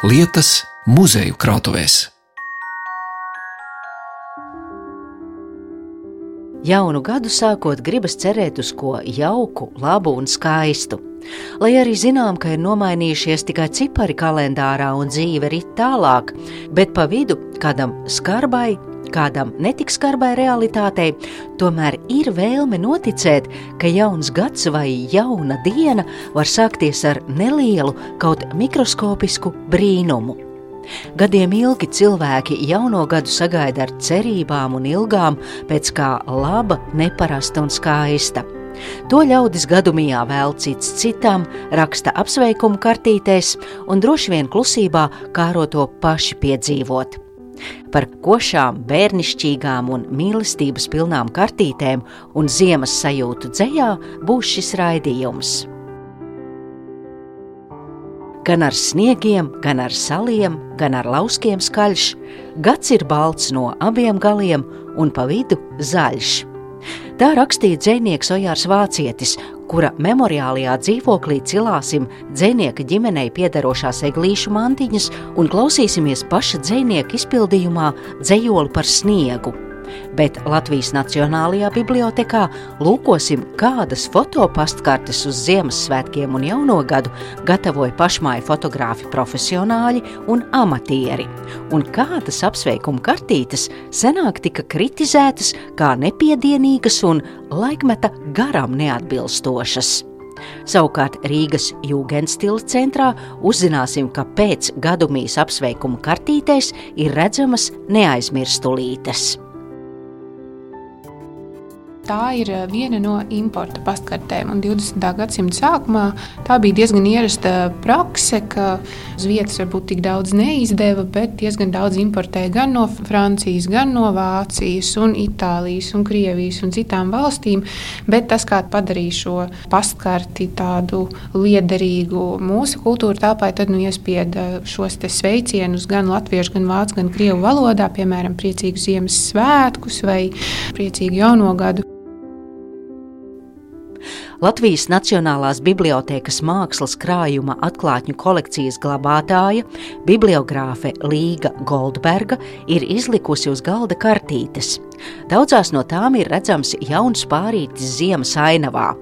lietas muzeju krātuvēs. Jaunu gadu sākot, gribas cerēt uz ko jauku, labu un skaistu. Lai arī zinām, ka ir nomainījušies tikai cipari kalendārā un dzīve rit tālāk, bet pa vidu kādam skarbai, kādam netik skarbai realitātei, tomēr ir vēlme noticēt, ka jauns gads vai jauna diena var sākties ar nelielu, kaut mikroskopisku brīnumu. Gadiem ilgi cilvēki jauno gadu sagaida ar cerībām un ilgām pēc kā laba, neparasta un skaista. To ļaudis gadumijā vēl cits citam, raksta apsveikumu kartītēs un droši vien klusībā kāro to paši piedzīvot. Par košām, bērnišķīgām un mīlestības pilnām kartītēm un ziemas sajūtu dzējā būs šis raidījums gan ar sniegiem, gan ar saliem, gan ar lauskiem skaļš, gads ir balts no abiem galiem un pa vidu zaļš. Tā rakstīja dzinieks Ojārs Vācietis, kura memoriālajā dzīvoklī cilāsim dzinieka ģimenei piedarošās eglīšu mantiņas un klausīsimies paša dzinieka izpildījumā dzējoli par sniegu bet Latvijas Nacionālajā bibliotekā lūkosim, kādas fotopastkartes uz Ziemassvētkiem un Jauno gadu gatavoja pašmāju fotogrāfi profesionāļi un amatieri, un kādas apsveikuma kartītes senāk tika kritizētas kā nepiedienīgas un laikmeta garam neatbilstošas. Savukārt Rīgas Jūgenstila centrā uzzināsim, ka pēc gadumijas apsveikuma kartītēs ir redzamas neaizmirstulītes tā ir eh, viena no importa pastkartēm. Un 20. gadsimta sākumā tā bija diezgan ierasta prakse, ka uz vietas varbūt tik daudz neizdeva, bet diezgan daudz importēja gan no Francijas, gan no Vācijas, un Itālijas, un Krievijas un citām valstīm. Bet tas, kā padarīja šo pastkarti tādu liederīgu mūsu kultūra telpai, tad nu iespieda šos sveicienus gan latviešu, gan vācu, gan krievu valodā, piemēram, priecīgu Ziemassvētkus vai priecīgu jauno gadu. Latvijas Nacionālās bibliotēkas mākslas krājuma atklātņu kolekcijas glabātāja, bibliogrāfe Līga Goldberga ir izlikusi uz galda kartītes. Daudzās no tām ir redzams jauns pārītis ziemas ainavā.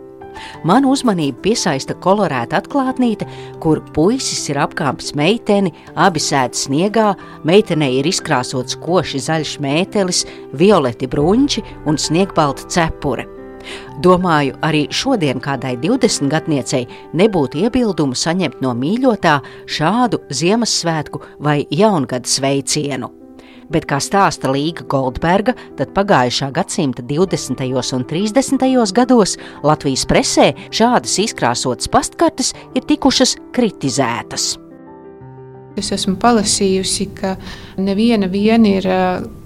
Manu uzmanību piesaista kolorēta atklātnīte, kur puisis ir apkāpis meiteni, abi sēž sniegā, meitenei ir izkrāsots koši zaļš mētelis, violeti bruņķi un sniegbalta cepure. Domāju, arī šodien kādai 20 gadniecei nebūtu iebildumu saņemt no mīļotā šādu Ziemassvētku vai jaungada sveicienu. Bet, kā stāsta Līga Goldberga, tad pagājušā gadsimta 20. un 30. gados Latvijas presē šādas izkrāsotas pastkartes ir tikušas kritizētas. Es esmu palasījusi, ka neviena ir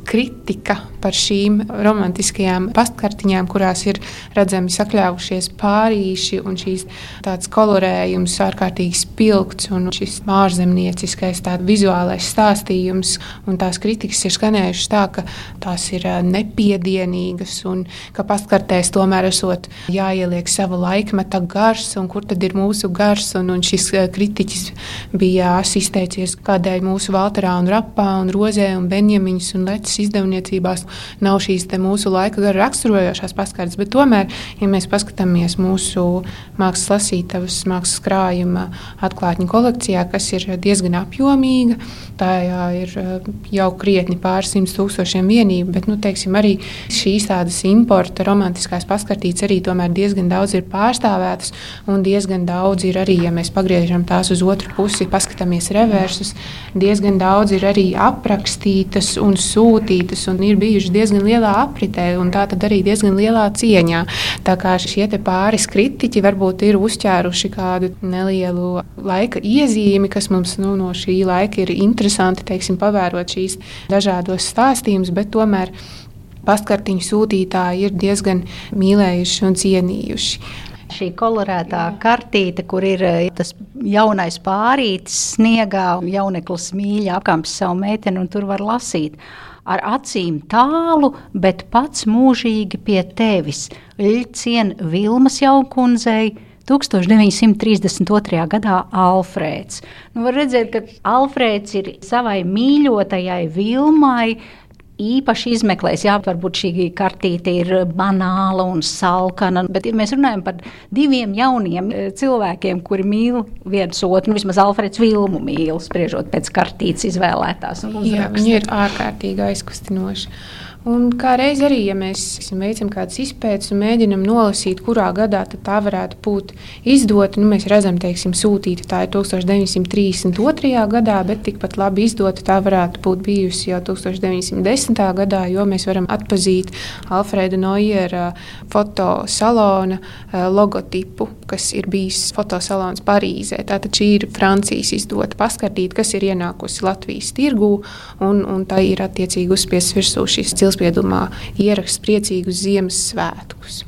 kritika par šīm romantiskajām pastkartiņām, kurās ir redzami sakļāvušies pārīši un šīs tāds kolorējums ārkārtīgi spilgts un šis ārzemnieciskais tāds vizuālais stāstījums. Un tās kritikas ir skanējušas tā, ka tās ir nepiedienīgas un ka pastkartēs tomēr esot jāieliek sava laikmeta gars un kur tad ir mūsu gars. Un, un šis kritiķis bija asistējies kādai mūsu Valterā un Rapā un Rozē un Benjamiņas un Lecis izdevniecībās nav šīs mūsu laika gara raksturojošās paskārtas, bet tomēr, ja mēs paskatāmies mūsu mākslas lasītavas, mākslas krājuma atklātņu kolekcijā, kas ir diezgan apjomīga, tā ir jau krietni pār simts tūkstošiem vienību, bet nu, teiksim, arī šīs tādas importa romantiskās paskartītes arī diezgan daudz ir pārstāvētas un diezgan daudz ir arī, ja mēs pagriežam tās uz otru pusi, paskatāmies reversus, diezgan daudz ir arī aprakstītas un sūtītas izplatītas un ir bijušas diezgan lielā apritē, un tā tad arī diezgan lielā cieņā. Tā kā šie pāris kritiķi varbūt ir uzķēruši kādu nelielu laika iezīmi, kas mums nu, no šī laika ir interesanti teiksim, pavērot šīs dažādos stāstījumus, bet tomēr pastkartiņu sūtītāji ir diezgan mīlējuši un cienījuši šī kolorētā kartīte, kur ir eh, tas jaunais pārītis sniegā, un jauneklis mīļi apkamps savu meiteni, un tur var lasīt ar acīm tālu, bet pats mūžīgi pie tevis. Ļcien Vilmas jaukundzei 1932. gadā Alfrēds. Nu, var redzēt, ka Alfrēds ir savai mīļotajai Vilmai īpaši izmeklējis. Jā, varbūt šī kartīte ir banāla un salkana, bet ja mēs runājam par diviem jauniem eh, cilvēkiem, kuri mīl viens otru, nu, vismaz Alfreds Vilmu mīl, spriežot pēc kartītes izvēlētās. Jā, viņi ir ārkārtīgi aizkustinoši. Un kā reiz arī, ja mēs veicam kādas izpētes un mēģinām nolasīt, kurā gadā tā varētu būt izdota, nu, mēs redzam, teiksim, sūtīta tā ir 1932. gadā, bet tikpat labi izdota tā varētu būt bijusi jau 1910. gadā, jo mēs varam atpazīt Alfrēda Noiera fotosalona eh, logotipu, kas ir bijis fotosalons Parīzē. Tātad šī ir Francijas izdota paskartīte, kas ir ienākusi Latvijas tirgū, un, un tā ir attiecīgi uzspiests virsū šis cilvēks pilspiedumā ieraksts priecīgus Ziemassvētkus.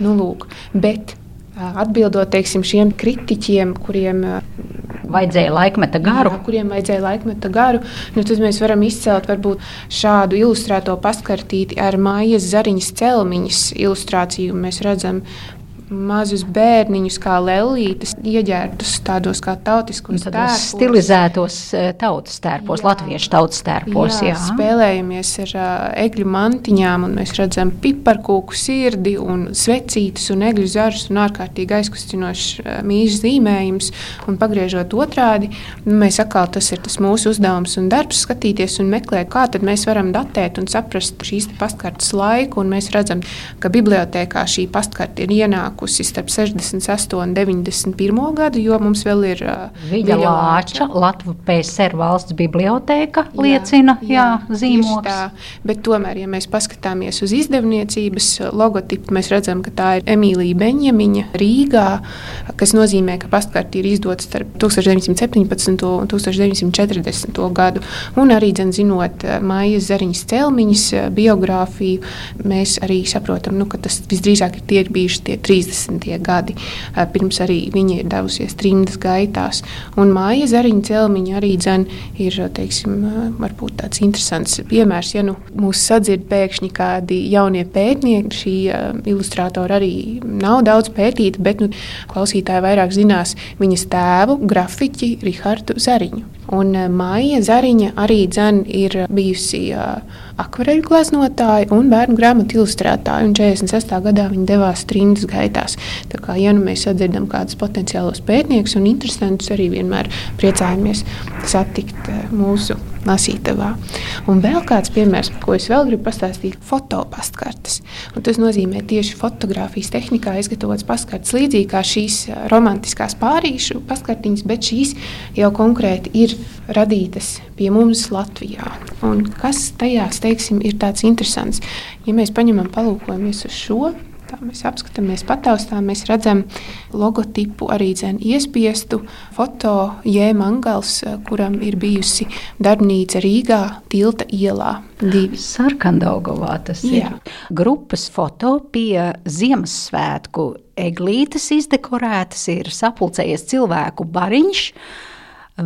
Nu, lūk, bet atbildot teiksim, šiem kritiķiem, kuriem vajadzēja laikmeta garu. Jā, kuriem vajadzēja laikmeta garu, nu, tad mēs varam izcelt varbūt, šādu ilustrēto paskartīti ar mājas zariņas celmiņas ilustrāciju. Mēs redzam mazus bērniņus, kā lelītes, ieģērbtus tādos kā tautiskos tērpos. Stilizētos eh, tautas tērpos, jā. latviešu tautas tērpos. Jā, jā. Spēlējamies ar uh, egļu mantiņām, un mēs redzam piparkūku sirdi un svecītes un egļu zarus un ārkārtīgi aizkustinošs uh, mīļš zīmējums. Un pagriežot otrādi, nu, mēs atkal tas ir tas mūsu uzdevums un darbs skatīties un meklēt, kā tad mēs varam datēt un saprast šīs pastkartes laiku, un mēs redzam, ka bibliotēkā šī pastkarte ir ienākusi nākusi starp 68 un 91 gadu, jo mums vēl ir Viļa Lāča, Latvijas PSR valsts bibliotēka liecina, jā, jā, zīmogs. Tā, bet tomēr, ja mēs paskatāmies uz izdevniecības logotipu, mēs redzam, ka tā ir Emīlija Beņemiņa Rīgā, kas nozīmē, ka pastkarte ir izdota starp 1917 un 1940 gadu. Un arī, dzen, zinot Mājas Zariņas celmiņas biogrāfiju, mēs arī saprotam, nu, ka tas visdrīzāk ir tie ir bijuši tie 30 30. gadi, pirms arī viņa ir devusies trimdas gaitās. Un māja zariņa celmiņa arī dzen, ir teiksim, varbūt tāds interesants piemērs. Ja nu mūs sadzird pēkšņi kādi jaunie pētnieki, šī ilustrātora arī nav daudz pētīta, bet nu, klausītāji vairāk zinās viņas tēvu, grafiķi Rihardu Zariņu. Un Māja Zariņa arī dzen, ir bijusi uh, akvareļu gleznotāja un bērnu grāmatu ilustrētāja. Un 46. gadā viņa devās trimdas gaitās. Tā kā ja nu mēs sadzirdam kādus potenciālos pētniekus un interesantus, arī vienmēr priecājamies satikt eh, mūsu lasītavā. Un vēl kāds piemērs, ko es vēl gribu pastāstīt, ir fotopastkartes. Un tas nozīmē tieši fotografijas tehnikā izgatavotas pastkartes, līdzīgi kā šīs eh, romantiskās pārīšu pastkartiņas, bet šīs jau konkrēti ir radītas pie mums Latvijā. Un kas tajās teiksim, ir tāds interesants? Ja mēs paņemam, palūkojamies uz šo Tā mēs apskatāmies, pataustām, mēs redzam logotipu arī dzēn iespiestu foto Jēma Angels, kuram ir bijusi darbnīca Rīgā, Tilta ielā. Sarkandaugovā tas Jā. ir. Grupas foto pie Ziemassvētku eglītes izdekorētas ir sapulcējies cilvēku bariņš,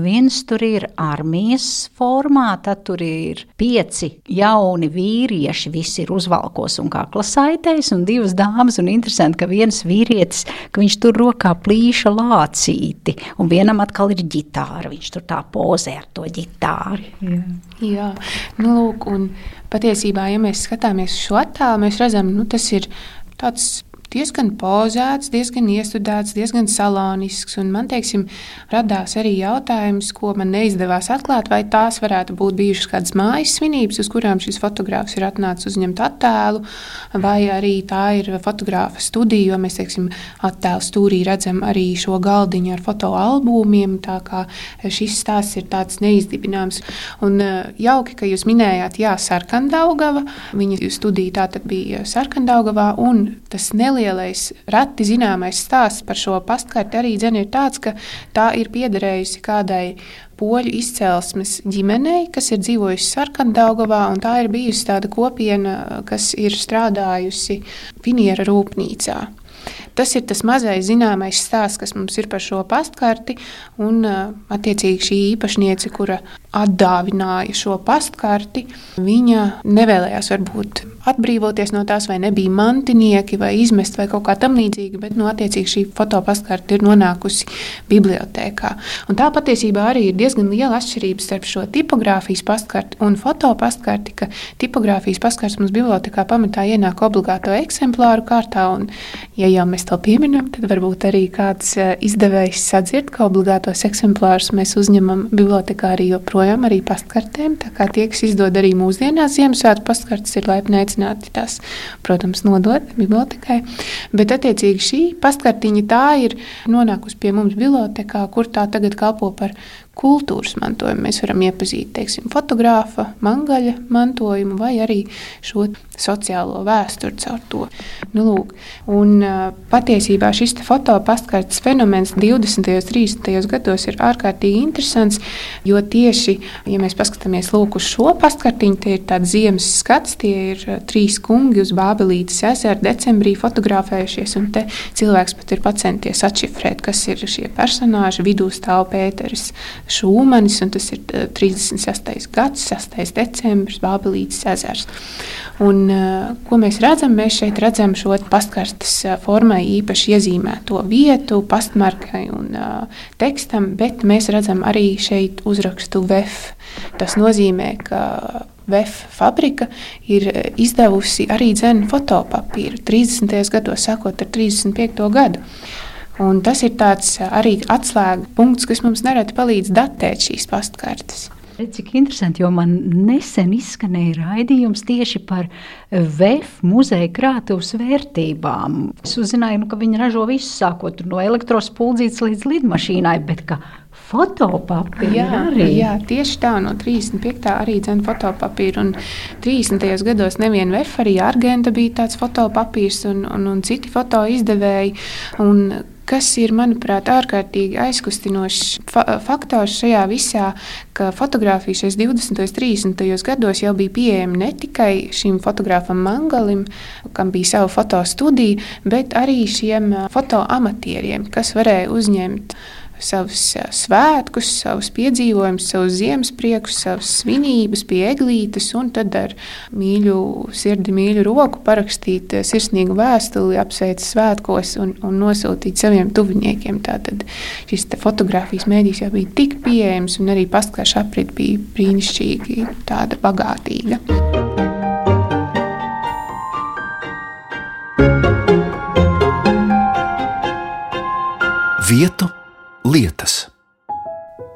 Viens tur ir armijas formā, tad tur ir pieci jauni vīrieši, visi ir uzvalkos un kaklasaitēs, un divas dāmas. Un interesanti, ka viens vīrietis, ka viņš tur rokā plīša lācīti, un vienam atkal ir ģitāra. Viņš tur tā pozē ar to ģitāru. Jā, Jā. Nu, lūk, un patiesībā, ja mēs skatāmies šo attēlu, mēs redzam, nu, tas ir tāds diezgan pozēts, diezgan iestudēts, diezgan salānisks. Man teiksim, radās arī jautājums, ko man neizdevās atklāt, vai tās varētu būt bijušas kādas mājas svinības, uz kurām šis fotogrāfs ir atnācis uzņemt attēlu, vai arī tā ir fotografa studija, jo mēs teiksim, attēlu stūrī redzam arī šo galdiņu ar fotoalbumiem. Tā kā šis stāsts ir tāds neizdibināms. Un eh, jauki, ka jūs minējāt, Jā, Sarkandaugava. Viņa studija tā tad bija Sarkandaugavā, un tas neliels nelielais, reti zināmais stāsts par šo pastkarti arī dzen, ir tāds, ka tā ir piederējusi kādai poļu izcelsmes ģimenei, kas ir dzīvojusi Sarkandaugavā, un tā ir bijusi tāda kopiena, kas ir strādājusi Piniera rūpnīcā. Tas ir tas mazais zināmais stāsts, kas mums ir par šo pastkarti. Un, attiecīgi, šī īpašniece, kura atdāvināja šo pastkarti, viņa nevēlējās varbūt atbrīvoties no tās, vai nebija mantinieki, vai izmest, vai kaut kā tamlīdzīga, bet, nu, attiecīgi šī fotopastkarte ir nonākusi bibliotēkā. Un tā patiesībā arī ir diezgan liela atšķirība starp šo tipogrāfijas pastkarti un fotopastkarti, ka tipogrāfijas pastkartes mums bibliotekā pamatā ienāk obligāto eksemplāru kārtā, un, ja jau mēs to pieminam, tad varbūt arī kāds eh, izdevējs sadzird, ka obligātos eksemplārus mēs uzņemam bibliotekā arī joprojām arī pastkartēm, tā kā tie, kas izdod arī mūsdienās Ziemassvētku pastkartes, ir laipni aicināti tās, protams, nodot bibliotekai. Bet, attiecīgi, šī pastkartiņa tā ir nonākusi pie mums bibliotekā, kur tā tagad kalpo par kultūras mantojumu. Mēs varam iepazīt teiksim, fotogrāfa, mangaļa mantojumu vai arī šo sociālo vēsturi caur to. Nu, lūk, un, patiesībā šis fotopastkartes fenomens 20. un 30. gados ir ārkārtīgi interesants, jo tieši, ja mēs paskatāmies lūk, uz šo pastkartiņu, tie ir tāds ziemas skats, tie ir trīs kungi uz Bābelītes ezera decembrī fotografējušies, un te cilvēks pat ir pacenties atšifrēt, kas ir šie personāži. Vidū stāv Pēteris Šūmanis, un tas ir 36. gads, 6. decembris, Bābelītes ezers. Un, ko mēs redzam? Mēs šeit redzam šo pastkartes formai īpaši iezīmēto vietu, pastmarkai un tekstam, bet mēs redzam arī šeit uzrakstu VEF. Tas nozīmē, ka VEF fabrika ir izdevusi arī dzēnu fotopapīru 30. gados, sākot ar 35. gadu. Un tas ir arī atslēga punkts, kas mums nereti palīdz datēt šīs pastkartes. Cik interesanti, jo man nesen izskanēja raidījums tieši par VF muzeja krātuves vērtībām. Es uzzināju, nu, ka viņi ražo visu, sākot no elektrospuldzītes līdz lidmašīnai, bet ka fotopapīra jā, arī. Jā, tieši tā, no 35. arī dzēna fotopapīra. Un 30. gados nevien VF, arī Argenta bija tāds fotopapīrs un, un, un citi foto izdevēji. Un kas ir, manuprāt, ārkārtīgi aizkustinošs fa faktors šajā visā, ka fotografija šajos 20. un 30. gados jau bija pieejama ne tikai šim fotogrāfam Mangalim, kam bija sava fotostudija, bet arī šiem fotoamatieriem, kas varēja uzņemt savus svētkus, savus piedzīvojumus, savus ziemas priekus, savas svinības pie eglītes, un tad ar mīļu sirdi, mīļu roku parakstīt sirsnīgu vēstuli, apsveikt svētkos un, un nosūtīt saviem tuviniekiem. Tātad šis fotografijas mēdījis jau bija tik pieejams, un arī pastkāša aprit bija brīnišķīgi tāda bagātīga. Vietu lietas.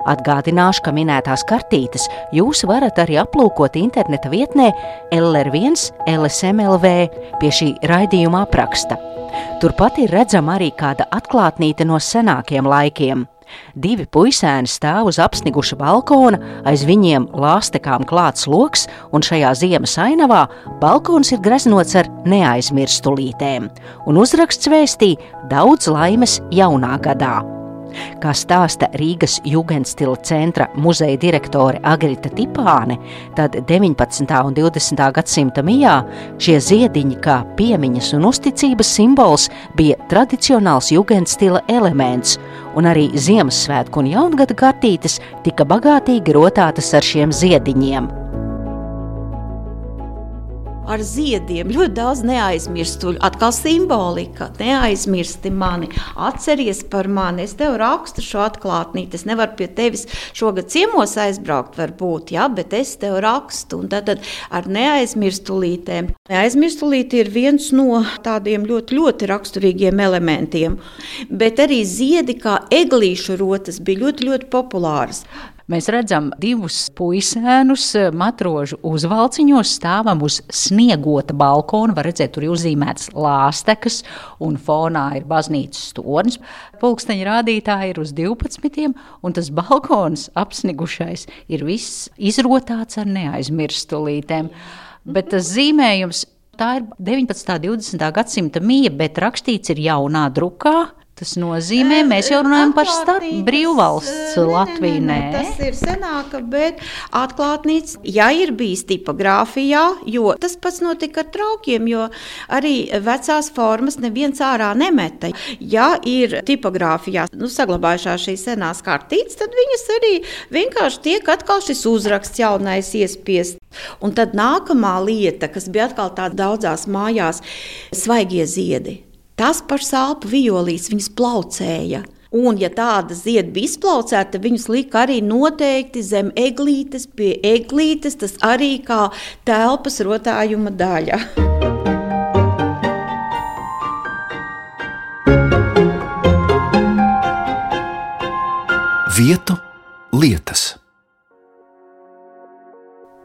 Atgādināšu, ka minētās kartītes jūs varat arī aplūkot interneta vietnē LR1 LSMLV pie šī raidījuma apraksta. Turpat ir redzama arī kāda atklātnīte no senākiem laikiem. Divi puisēni stāv uz apsniguša balkona, aiz viņiem lāstekām klāts loks, un šajā ziemas ainavā balkons ir greznots ar neaizmirstulītēm, un uzraksts vēstī daudz laimes jaunā gadā. Kā stāsta Rīgas Jugendstila centra muzeja direktore Agrita Tipāne, tad 19. un 20. gadsimta mijā šie ziediņi kā piemiņas un uzticības simbols bija tradicionāls Jugendstila elements, un arī Ziemassvētku un Jaungada kartītes tika bagātīgi rotātas ar šiem ziediņiem ar ziediem. Ļoti daudz neaizmirstuļu, atkal simbolika. Neaizmirsti mani, atceries par mani. Es tev rakstu šo atklātnīti. Es nevaru pie tevis šogad ciemos aizbraukt, varbūt, ja, bet es tev rakstu. Un tad, tad ar neaizmirstulītēm. Neaizmirstulīte ir viens no tādiem ļoti, ļoti raksturīgiem elementiem. Bet arī ziedi kā eglīšu rotas bija ļoti, ļoti populāras. Mēs redzam divus puisēnus matrožu uzvalciņos, stāvam uz sniegota balkona. Var redzēt, tur ir uzzīmētas lāstekas, un fonā ir baznīcas tornis. Pulksteņa rādītāji ir uz 12, un tas balkons apsnigušais ir viss izrotāts ar neaizmirstulītēm. Bet tas zīmējums Tā ir 19. un 20. gadsimta mīja, bet rakstīts ir jaunā drukā. Tas nozīmē, mēs jau runājam par brīvvalsts Latviju. Nē, nē, nē, tas ir senāka, bet atklātnīca, ja ir bijis tipogrāfijā, jo tas pats notika ar traukiem, jo arī vecās formas neviens ārā nemeta. Ja ir tipogrāfijā nu, saglabājušās šīs senās kartītes, tad viņas arī vienkārši tiek atkal šis uzraksts jaunais iespiests. Un tad nākamā lieta, kas bija atkal tāda daudzās mājās, svaigie ziedi. Tas par sāpju violīs viņas plaucēja. Un, ja tāda zieda bija izplaucēta, tad viņus lika arī noteikti zem eglītes, pie eglītes, tas arī kā telpas rotājuma daļa. Vietu lietas.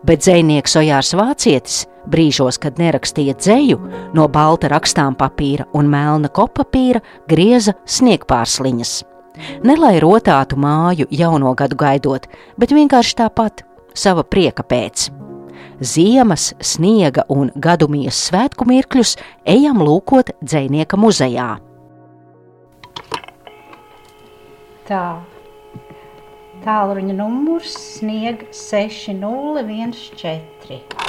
Bet dzinieks Ojārs Vācietis Brīžos, kad nerakstīja dzēju, no balta rakstām papīra un melna kopapīra grieza sniegpārsliņas. Ne lai rotātu māju jauno gadu gaidot, bet vienkārši tāpat, sava prieka pēc. Ziemas, sniega un gadumijas svētku mirkļus ejam lūkot dzinieka muzejā. Tā. Tālruņa numurs sniega 6014.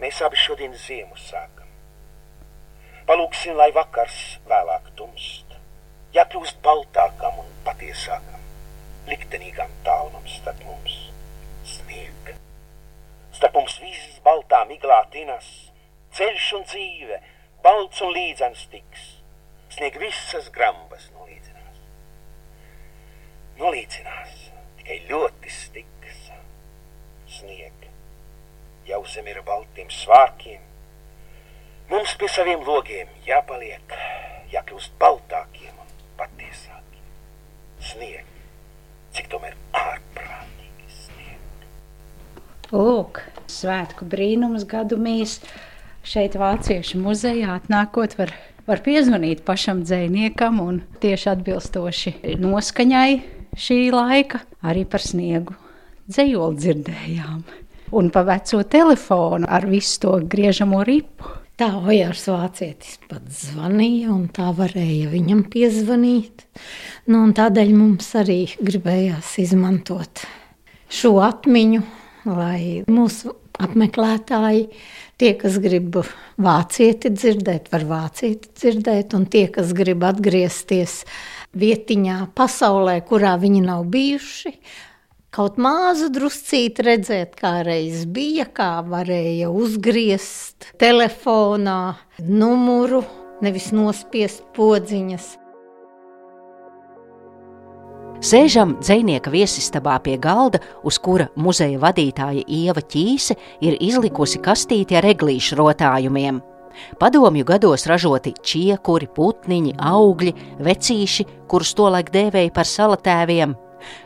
Mēs abi šodien ziemu sākam. Palūksim, lai vakars vēlāk tumst, jākļūst baltākam un patiesākam, liktenīgam tālumam starp mums snieg. Starp mums visas baltā miglā tinas, ceļš un dzīve, balts un līdzens tiks, snieg visas grambas nolīdzinās. Nolīdzinās tikai ļoti stiks snieg jau zem ir baltiem svārkiem. Mums pie saviem logiem jāpaliek, jākļūst baltākiem. Snieg, cik tomēr ārprātīgi snieg. Lūk, svētku brīnums gadumīs šeit Vāciešu muzejā atnākot var, var piezvanīt pašam dzēniekam un tieši atbilstoši noskaņai šī laika arī par sniegu dzējoli dzirdējām un pa veco telefonu ar visu to griežamo ripu. Tā Ojārs Vācietis pat zvanīja, un tā varēja viņam piezvanīt. Nu, tādēļ mums arī gribējās izmantot šo atmiņu, lai mūsu apmeklētāji, tie, kas grib vācieti dzirdēt, var vācieti dzirdēt, un tie, kas grib atgriezties vietiņā pasaulē, kurā viņi nav bijuši, kaut mazu druscīti redzēt, kā reiz bija, kā varēja uzgriezt telefonā numuru, nevis nospiest podziņas. Sēžam dzinieka viesistabā pie galda, uz kura muzeja vadītāja Ieva Ķīse ir izlikusi kastīti ar eglīšu rotājumiem. Padomju gados ražoti čiekuri, putniņi, augļi, vecīši, kurus tolaik dēvēja par salatēviem,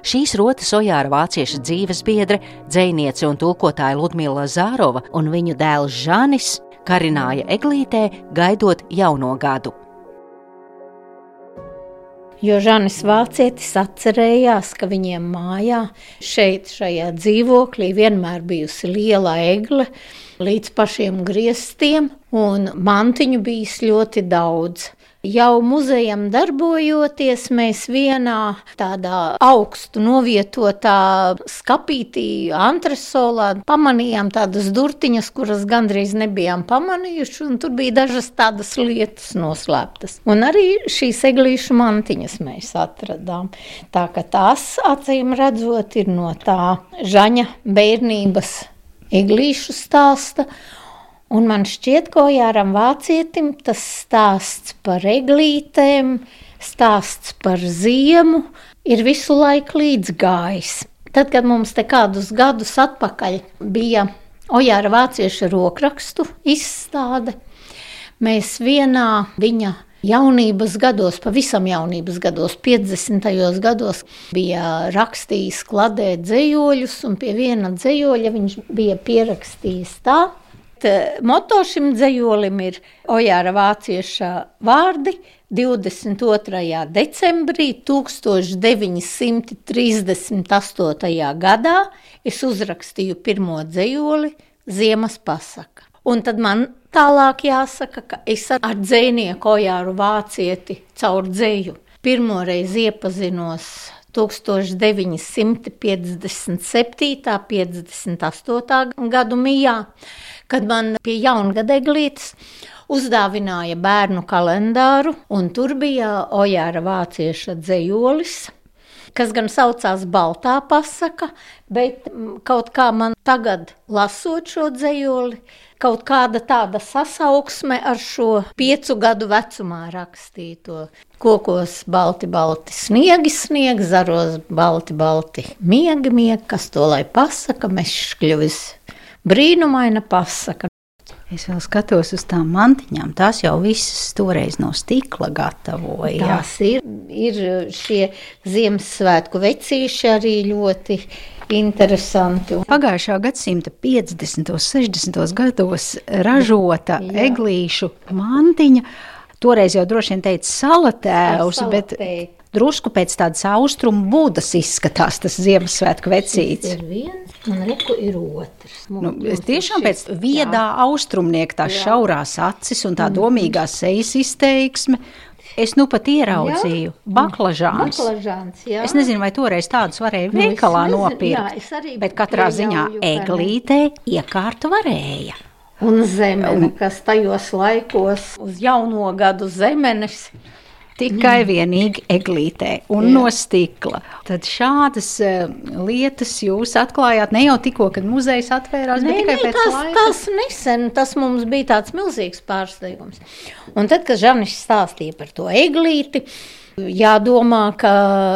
Šīs rotas Ojāra vācieša dzīves biedre, dzēniece un tulkotāja Ludmila Zārova un viņu dēls Žanis karināja eglītē, gaidot jauno gadu. Jo Žanis Vācietis atcerējās, ka viņiem mājā, šeit, šajā dzīvoklī, vienmēr bijusi liela egle līdz pašiem griestiem, un mantiņu bijis ļoti daudz. Jau muzejam darbojoties, mēs vienā tādā augstu novietotā skapītī, antresolā pamanījām tādas durtiņas, kuras gandrīz nebijām pamanījuši, un tur bija dažas tādas lietas noslēptas. Un arī šīs eglīšu mantiņas mēs atradām. Tā ka tās, acīm redzot, ir no tā Žaņa bērnības eglīšu stāsta. Un man šķiet, ka Ojāram Vācietim tas stāsts par eglītēm, stāsts par ziemu ir visu laiku līdzgājis. Tad, kad mums te kādus gadus atpakaļ bija Ojāra Vācieša rokrakstu izstāde, mēs vienā viņa jaunības gados, pavisam jaunības gados, 50. gados, bija rakstījis kladē dzējoļus, un pie viena dzējoļa viņš bija pierakstījis tā, Bet uh, moto šim dzējolim ir Ojāra vācieša vārdi 22. decembrī 1938. gadā es uzrakstīju pirmo dzējoli Ziemas pasaka. Un tad man tālāk jāsaka, ka es ar dzējnieku Ojāru vācieti caur dzēju pirmoreiz iepazinos 1957. 58. gadu mijā, kad man pie jaungada eglītes uzdāvināja bērnu kalendāru, un tur bija Ojāra vācieša dzējolis, kas gan saucās Baltā pasaka, bet kaut kā man tagad, lasot šo dzējoli, kaut kāda tāda sasauksme ar šo piecu gadu vecumā rakstīto. Kokos balti, balti sniegi, sniegi, zaros balti, balti miegi, miegi, kas to lai pasaka, meškļuvis brīnumaina pasaka. Es vēl skatos uz tām mantiņām. Tās jau visas toreiz no stikla gatavoja. Tās ir, ir šie Ziemassvētku vecīši arī ļoti interesanti. Pagājušā gadsimta 50. un 60. gados ražota Jā. eglīšu mantiņa. Toreiz jau droši vien teica salatēvs, bet drusku pēc tādas austrumu būdas izskatās tas Ziemassvētku vecītis. Ir viens, un reku ir otrs. Nu, es tiešām pēc viedā jā. austrumnieka tās jā. šaurās acis un tā mm. domīgā sejas izteiksme. Es nu pat ieraudzīju baklažāns. baklažāns jā. es nezinu, vai toreiz tādus varēja nu, veikalā nu, nopirkt. Jā, bet katrā ziņā eglītē iekārtu varēja. Un zemene, kas tajos laikos uz jauno gadu zemenes Tikai mm. vienīgi eglītē un Jā. no stikla. Tad šādas uh, lietas jūs atklājāt ne jau tikko, kad muzejs atvērās, ne, bet tikai ne, pēc tas, laika. Tas nesen, tas mums bija tāds milzīgs pārsteigums. Un tad, kad Žanis stāstīja par to eglīti, Jādomā, ka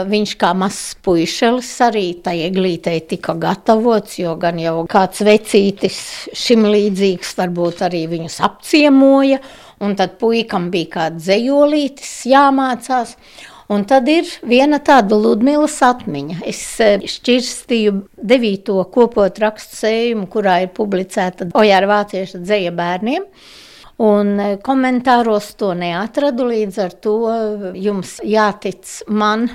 viņš kā mazs puišelis arī tajā glītē tika gatavots, jo gan jau kāds vecītis šim līdzīgs varbūt arī viņus apciemoja, un tad puikam bija kāds dzējolītis jāmācās. Un tad ir viena tāda Ludmīlas atmiņa. Es e, šķirstīju devīto kopot rakstu sējumu, kurā ir publicēta Ojāra Vācieša dzēja bērniem. Un e, komentāros to neatradu, līdz ar to jums jātic man,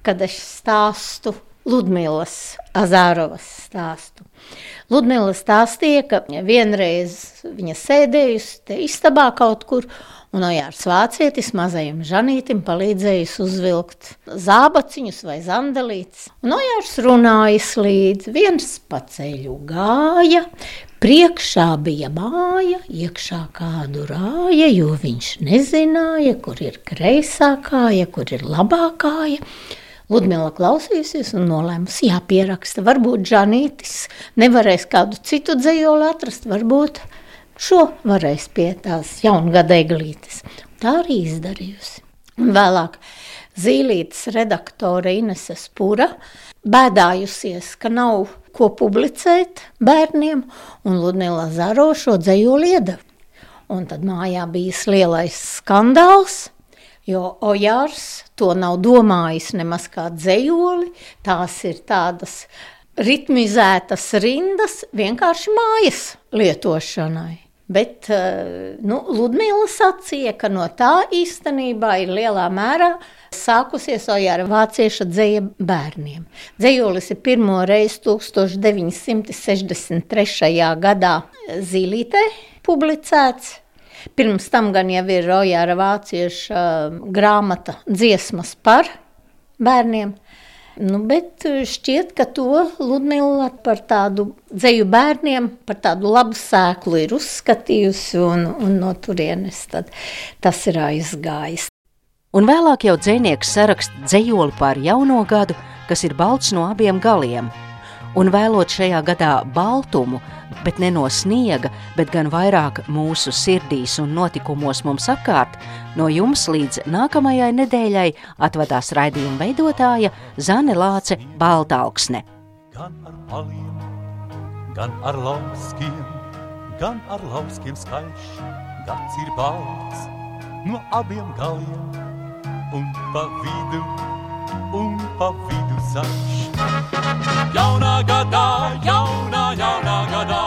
kad es stāstu Ludmīlas Azārovas stāstu. Ludmila stāstīja, ka vienreiz viņa sēdējusi te istabā kaut kur, un Ojārs Vācietis mazajam Žanītim palīdzējis uzvilkt zābaciņus vai zandelītes. Un Ojārs runājis līdz viens pa ceļu gāja, Priekšā bija māja, iekšā kādu rāja, jo viņš nezināja, kur ir kreisā kāja, kur ir labā kāja. Ludmila klausījusies un nolēmusi jāpieraksta. Varbūt Žanītis nevarēs kādu citu dzējoli atrast, varbūt šo varēs pie tās jaungada eglītes. Tā arī izdarījusi. Un vēlāk Zīlītes redaktore Inese Spura bēdājusies, ka nav ko publicēt bērniem, un Ludmila Zaro šo dzējoli iedeva. Un tad mājā bija lielais skandāls, jo Ojārs to nav domājis nemaz kā dzējoli, tās ir tādas ritmizētas rindas vienkārši mājas lietošanai. Bet eh, nu, Ludmila sacīja, ka no tā īstenībā ir lielā mērā sākusies ar vāciešu dzēja bērniem. Dzējolis ir pirmo reizi 1963. gadā Zīlītē publicēts. Pirms tam gan jau ir Rojāra vācieša grāmata dziesmas par bērniem. Nu, bet šķiet, ka to Ludmila par tādu dzeju bērniem, par tādu labu sēklu ir uzskatījusi, un, un no turienes tas ir aizgājis un vēlāk jau dzinieks saraksta dzējoli par jauno gadu, kas ir balts no abiem galiem. Un vēlot šajā gadā baltumu, bet ne no sniega, bet gan vairāk mūsu sirdīs un notikumos mums apkārt, no jums līdz nākamajai nedēļai atvadās raidījuma veidotāja Zane Lāce Baltāksne. Gan ar paliem, gan ar lauskiem, gan ar lauskiem skaļš, gads ir balts no abiem galiem un pa vidu, un pa vidu ceļš. Jaunā gadā, jaunā, jaunā gadā,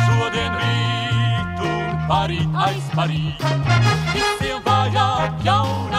šodien rīt un parīt aizparīt. Visiem vajag jaunu.